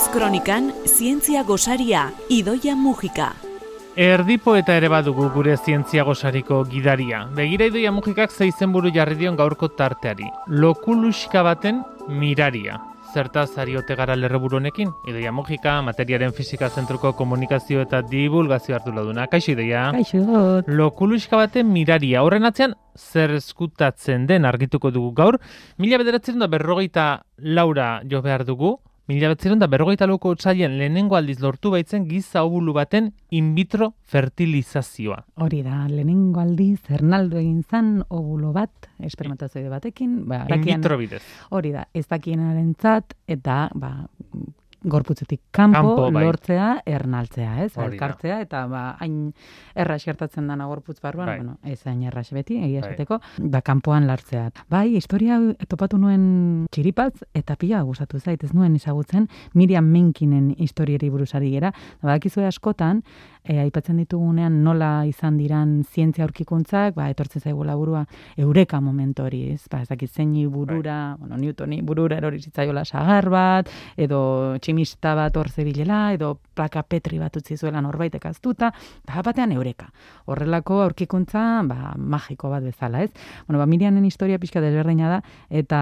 Noiz kronikan, zientzia gosaria, idoia mugika. Erdipo eta ere badugu gure zientzia gosariko gidaria. Begira idoia mugikak zeizen buru jarri dion gaurko tarteari. Lokuluxka baten miraria. Zertaz ari ote gara lerreburu honekin? Idoia mugika, materiaren fizika zentruko komunikazio eta divulgazio hartu laduna. Kaixo idoia? Kaixo. Lokuluxka baten miraria. Horren atzean, zer eskutatzen den argituko dugu gaur. Mila bederatzen da berrogeita laura jo behar dugu. Mila da berrogeita lauko otzailen lehenengo aldiz lortu baitzen giza obulu baten in vitro fertilizazioa. Hori da, lehenengo aldiz Hernaldo egin zan ovulo bat, espermatozoide batekin. Ba, In vitro bidez. Hori da, ez dakienaren zat, eta ba, gorputzetik kanpo, Kanpo, bai. lortzea, ernaltzea, ez? Elkartzea, eta ba, hain erras gertatzen dana gorputz barruan, Bai. bueno, ez hain erras beti, egia Bai. esateko, da kanpoan lartzea. Bai, historia topatu nuen txiripatz, eta pila gustatu zait, ez nuen ezagutzen, Miriam Menkinen historiari buruzari gera, badakizue askotan, e, aipatzen ditugunean nola izan diran zientzia aurkikuntzak, ba, etortzen zaigu laburua eureka momentu hori, ez? Ba, ez dakit zeini burura, bueno, Newtoni burura erori zitzaiola sagar bat, edo tximista bat hor zebilela, edo plaka petri bat utzi zuela norbaitek aztuta, ba, batean eureka. Horrelako aurkikuntza, ba, magiko bat bezala, ez? Bueno, ba, Mirianen historia pixka desberdina da, eta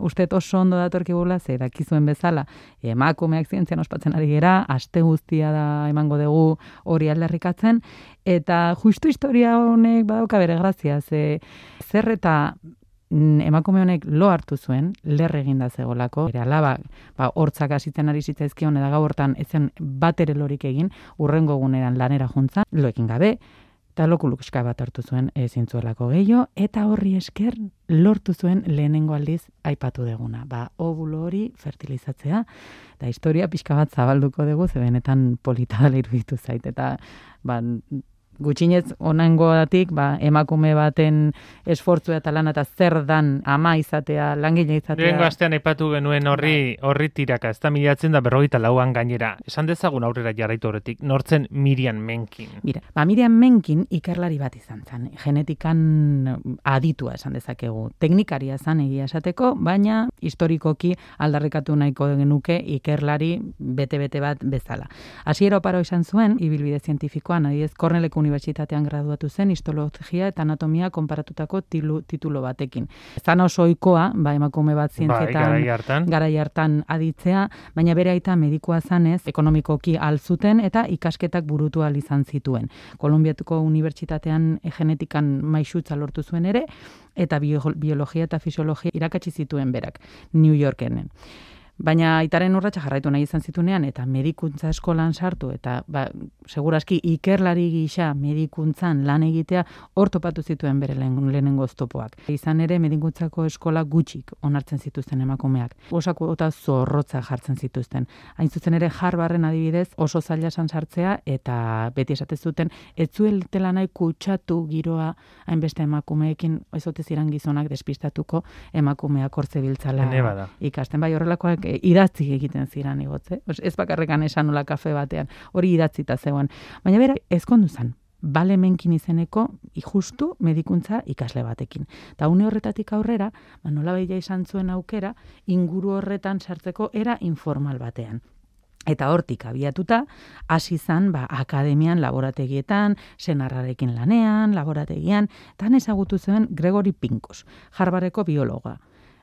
uste oso ondo datorkigula, ze dakizuen bezala, emakumeak zientzian ospatzen ari gera, aste guztia da emango dugu hori aldarrikatzen, eta justu historia honek badauka bere grazia, ze zer eta emakume honek lo hartu zuen, ler eginda zegolako, bere alaba, ba, hortzak hasitzen ari zitzaizkion, eta gau hortan ezen bat ere lorik egin, urrengo guneran lanera juntza, loekin gabe, eta lokulukska bat hartu zuen ezin zuelako gehiago, eta horri esker lortu zuen lehenengo aldiz aipatu deguna. Ba, ovulo hori fertilizatzea, eta historia pixka bat zabalduko dugu, ze benetan polita dela iruditu zait, eta ba, gutxinez onangoatik, ba, emakume baten esfortzua eta lana eta zer dan ama izatea, langile izatea. Lehengo astean aipatu genuen horri horri tiraka, ez da milatzen da berrogeita lauan gainera. Esan dezagun aurrera jarraitu horretik, nortzen Miriam Menkin. Mira, ba, Miriam Menkin ikerlari bat izan zen, genetikan aditua esan dezakegu. Teknikaria zen egia esateko, baina historikoki aldarrikatu nahiko genuke ikerlari bete-bete bat bezala. Hasiera oparo izan zuen, ibilbide zientifikoan, adidez, Cornelleko Unibertsitatean graduatu zen histologia eta anatomia konparatutako tilu, titulo batekin. Zan oso ohikoa, ba, emakume bat Bai, zientzietan garai hartan. garai hartan aditzea, baina bere aita medikua zanez, ekonomikoki alzuten eta ikasketak burutu izan zituen. Kolumbiatuko Unibertsitatean genetikan maixutza lortu zuen ere, eta bio- biologia eta fisiologia irakatsi zituen berak, New Yorkenen. Baina aitaren urratsa jarraitu nahi izan zitunean eta medikuntza eskolan sartu eta ba, seguraski ikerlari gisa medikuntzan lan egitea hor topatu zituen bere lehen, lehenengo oztopoak. Izan ere medikuntzako eskola gutxik onartzen zituzten emakumeak. Osako eta zorrotza jartzen zituzten. Hain zuzen ere jarbarren adibidez oso zaila esan sartzea eta beti esate zuten ez zueltela nahi kutsatu giroa hainbeste emakumeekin ez ote ziren gizonak despistatuko emakumeak hortze biltzala ikasten bai horrelakoak e, idatzi egiten ziren igotze. Os, ez bakarrekan esan nola kafe batean, hori idatzita zegoen. Baina bera, ezkondu zen, bale menkin izeneko justu medikuntza ikasle batekin. Ta une horretatik aurrera, ba, nola izan zuen aukera, inguru horretan sartzeko era informal batean. Eta hortik abiatuta, hasi izan ba, akademian, laborategietan, senarrarekin lanean, laborategian, eta han ezagutu zuen Gregory Pincus, Harvardeko biologa.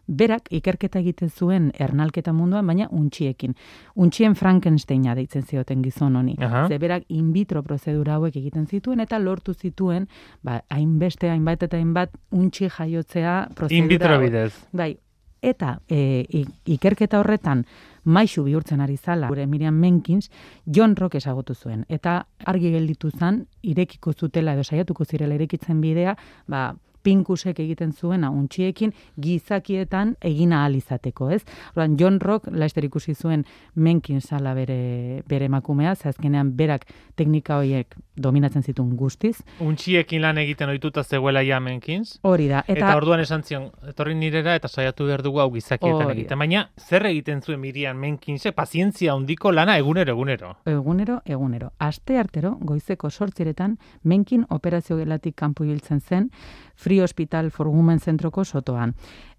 Berak ikerketa egiten zuen ernalketa munduan, baina untxiekin. Untxien Frankensteina deitzen zioten gizon honi. Aha. Ze berak in vitro prozedura hauek egiten zituen eta lortu zituen, ba, hainbeste, hainbat eta hainbat untxi jaiotzea prozedura In vitro bidez. Bai, eta e, ikerketa horretan maixu bihurtzen ari zala, gure Miriam Menkins, John Rock ezagutu zuen. Eta argi gelditu zen, irekiko zutela edo saiatuko zirela irekitzen bidea, ba, pinkusek egiten zuena untxiekin gizakietan egina ahal izateko, ez? Orduan John Rock laster ikusi zuen Menkin sala bere bere emakumea, ze azkenean berak teknika horiek dominatzen zituen guztiz. Untxiekin lan egiten ohituta zegoela ja Menkins. Hori da. Eta, Eta, orduan esan zion, etorri nirera eta saiatu behar dugu hau gizakietan egiten. Baina, zer egiten zuen Miriam Menkinse, pazientzia handiko lana egunero, egunero. egunero, egunero. Aste artero, goizeko sortziretan, menkin operazio gelatik kanpo hiltzen zen, Free Hospital for Women zentroko sotoan.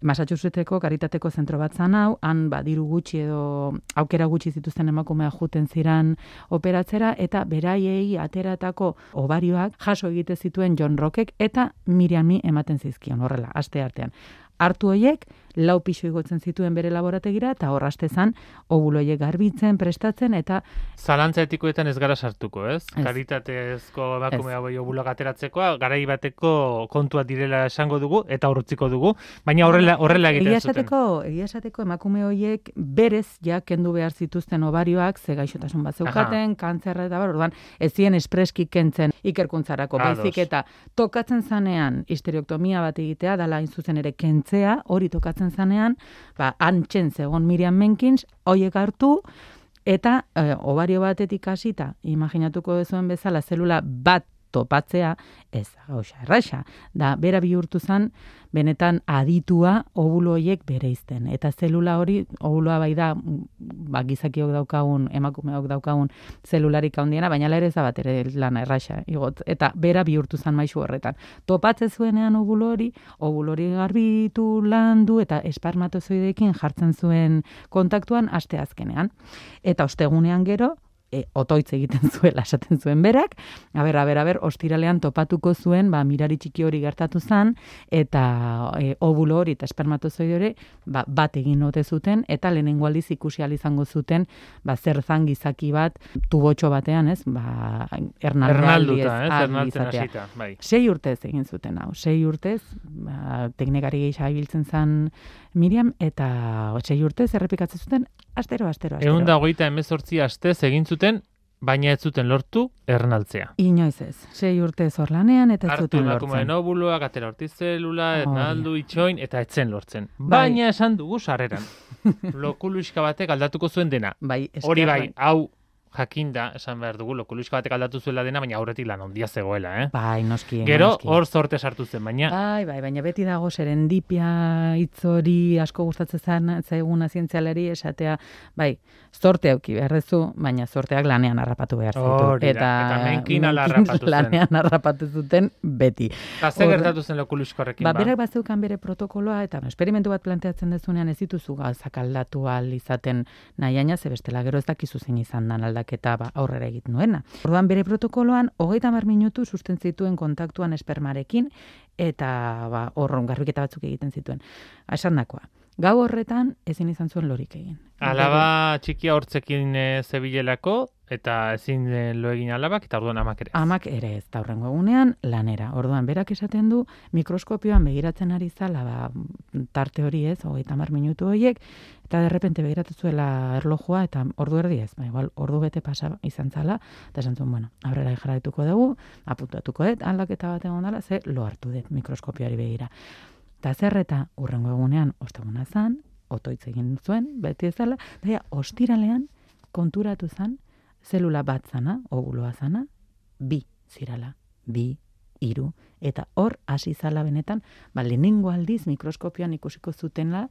Massachusettseko karitateko zentro bat zan hau, han ba, diru gutxi edo aukera gutxi zituzten emakumea juten ziran operatzera, eta beraiei ateratako obarioak jaso egite zituen John Rockek eta Miriami ematen zizkion horrela, aste artean hartu hoiek, lau pisu igotzen zituen bere laborategira, eta horraste zan, obuloiek garbitzen, prestatzen, eta... Zalantza etikoetan ez gara sartuko, ez? ez. Karitatezko emakume hau obuloak ateratzeko, garai bateko kontua direla esango dugu, eta horretziko dugu, baina horrela, horrela egiten zuten. Egia esateko emakume horiek berez ja kendu behar zituzten obarioak, ze gaixotasun bat zeukaten, kantzerra eta bar, orduan, ez zien espreski kentzen ikerkuntzarako, baizik eta tokatzen zanean histerioktomia bat egitea, dala zuzen ere kentzen hartzea, hori tokatzen zanean, ba, antxen zegoen Miriam Menkins, hoiek hartu, eta e, obario batetik hasita, imaginatuko dezuen bezala, zelula bat topatzea, ez gauza erraixa. Da, bera bihurtu zen, benetan aditua obulo horiek bereizten. Eta zelula hori, obuloa bai da, ba, gizakiok daukagun, emakumeok daukagun zelularik handiena, baina lere ez da bat ere lana erraixa. Igot. Eta bera bihurtu zen maizu horretan. Topatze zuenean obulo hori, obulo hori garbitu landu eta esparmatozoidekin jartzen zuen kontaktuan aste azkenean. Eta ostegunean gero, e, otoitz egiten zuela esaten zuen berak, aber, aber, aber, ostiralean topatuko zuen, ba, mirari txiki hori gertatu zan, eta e, ovulo hori eta espermatozoide hori, ba, bat egin ote zuten, eta lehenengo aldiz ikusi izango zuten, ba, zer zan gizaki bat, tubotxo batean, ez, ba, ernalduta, ez, bai. Sei urtez egin zuten, hau, sei urtez, ba, teknikari gehi biltzen zan Miriam, eta sei urtez errepikatzen zuten, astero, astero, astero. Egun da hogeita emezortzi astez egin zuten, baina ez zuten lortu ernaltzea. Inoiz ez. Sei urte zor lanean eta ez zuten lortzen. Artu emakume gatera zelula, oh, ernaldu, itxoin, eta etzen lortzen. Bai. Baina esan dugu sarreran. Lokuluiska batek aldatuko zuen dena. Bai, Hori bai, hau jakinda, esan behar dugu, lokuluiska batek aldatu zuela dena, baina aurretik lan ondia zegoela, eh? Bai, noski. Gero, hor zorte sartu zen, baina... Bai, bai, baina beti dago serendipia itzori asko gustatzen zen, zeguna zientzialeri esatea, bai, zorte auki beharrezu, baina zorteak lanean harrapatu behar zitu. Hori eta, eta menkin harrapatu zen. Lanean harrapatu zuten beti. Eta ze gertatu zen lokulusko horrekin, ba? Ba, berak bazeukan bere protokoloa, eta esperimentu bat planteatzen dezunean ez dituzu gauzak aldatu al izaten nahiaina, ze bestela gero ez dakizu zein izan dan aldaketa ba, aurrera egiten nuena. Orduan bere protokoloan, hogeita mar minutu susten zituen kontaktuan espermarekin, eta ba, horron garbiketa batzuk egiten zituen. Esan dakoa. Gau horretan ezin izan zuen lorik egin. Alaba txikia hortzekin e, zebilelako, eta ezin lo egin alabak, eta orduan amak ere. Amak ere ez, eta horrengo egunean lanera. Orduan berak esaten du, mikroskopioan begiratzen ari zala, ba, tarte hori ez, hogeita mar minutu horiek, eta derrepente begiratu zuela erlojua, eta ordu erdi ez, ba, igual, ordu bete pasa izan zala, eta esan zuen, bueno, aurrera jarraituko dugu, apuntatuko dut, aldaketa bat egon dela, ze lo hartu dut mikroskopioari begira. Eta zer eta urrengo egunean osteguna zan, otoitz egin zuen, beti ezala, daia ostiralean konturatu zan, zelula bat zana, oguloa zana, bi zirala, bi, iru, eta hor hasi zala benetan, ba, lehenengo aldiz mikroskopioan ikusiko zutenla,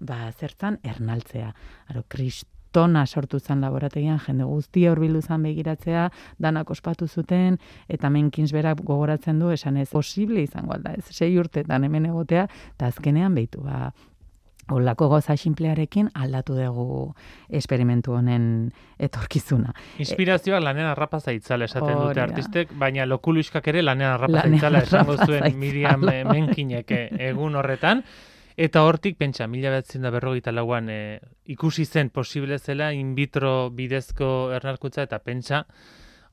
ba, zertzan ernaltzea. Aro, krist, tona sortu zen laborategian, jende guztia horbildu zen begiratzea, danak ospatu zuten, eta menkins berak gogoratzen du, esan ez, posible izango alda, ez, sei urtetan hemen egotea, eta azkenean behitu, ba, Olako goza simplearekin aldatu dugu esperimentu honen etorkizuna. Inspirazioak lanen arrapa zaitzala esaten dute artistek, baina lokuluiskak ere lanen arrapa zaitzala esango zuen Miriam Menkinek egun horretan. Eta hortik, pentsa, mila behatzen da berrogeita lauan e, ikusi zen posible zela in vitro bidezko ernalkutza eta pentsa,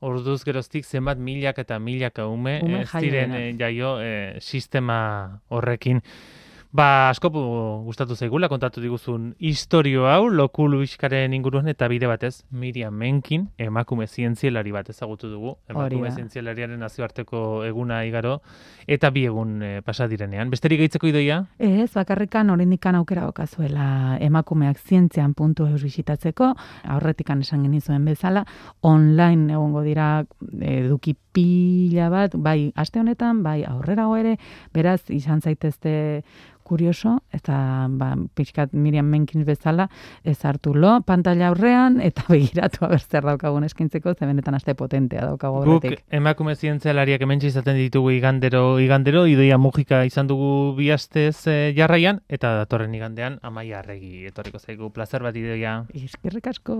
orduz geroztik zenbat milak eta milak ume, ume ez diren jaio e, sistema horrekin. Ba, asko gustatu zaigula kontatu diguzun historio hau, lokulu iskaren inguruan eta bide batez, Miriam Menkin, emakume zientzialari bat ezagutu dugu, emakume zientzialariaren nazioarteko eguna igaro, eta bi egun e, pasa direnean. Besterik gaitzeko idoia? Ez, bakarrikan horinikan aukera okazuela emakumeak zientzian puntu eus bisitatzeko, aurretikan esan genizuen bezala, online egongo dira eduki pila bat, bai aste honetan, bai aurrerago ere, beraz izan zaitezte kurioso, eta ba, pixkat Miriam Menkins bezala, ez hartu lo, pantalla aurrean, eta begiratu abertzer daukagun eskintzeko, ze benetan aste potentea daukagu Guk horretik. emakume zientzialariak hemen izaten ditugu igandero, igandero, idoia mugika izan dugu bi astez eh, jarraian, eta datorren igandean amaia arregi etorriko zaigu. Plazer bat idoia. Eskerrik asko.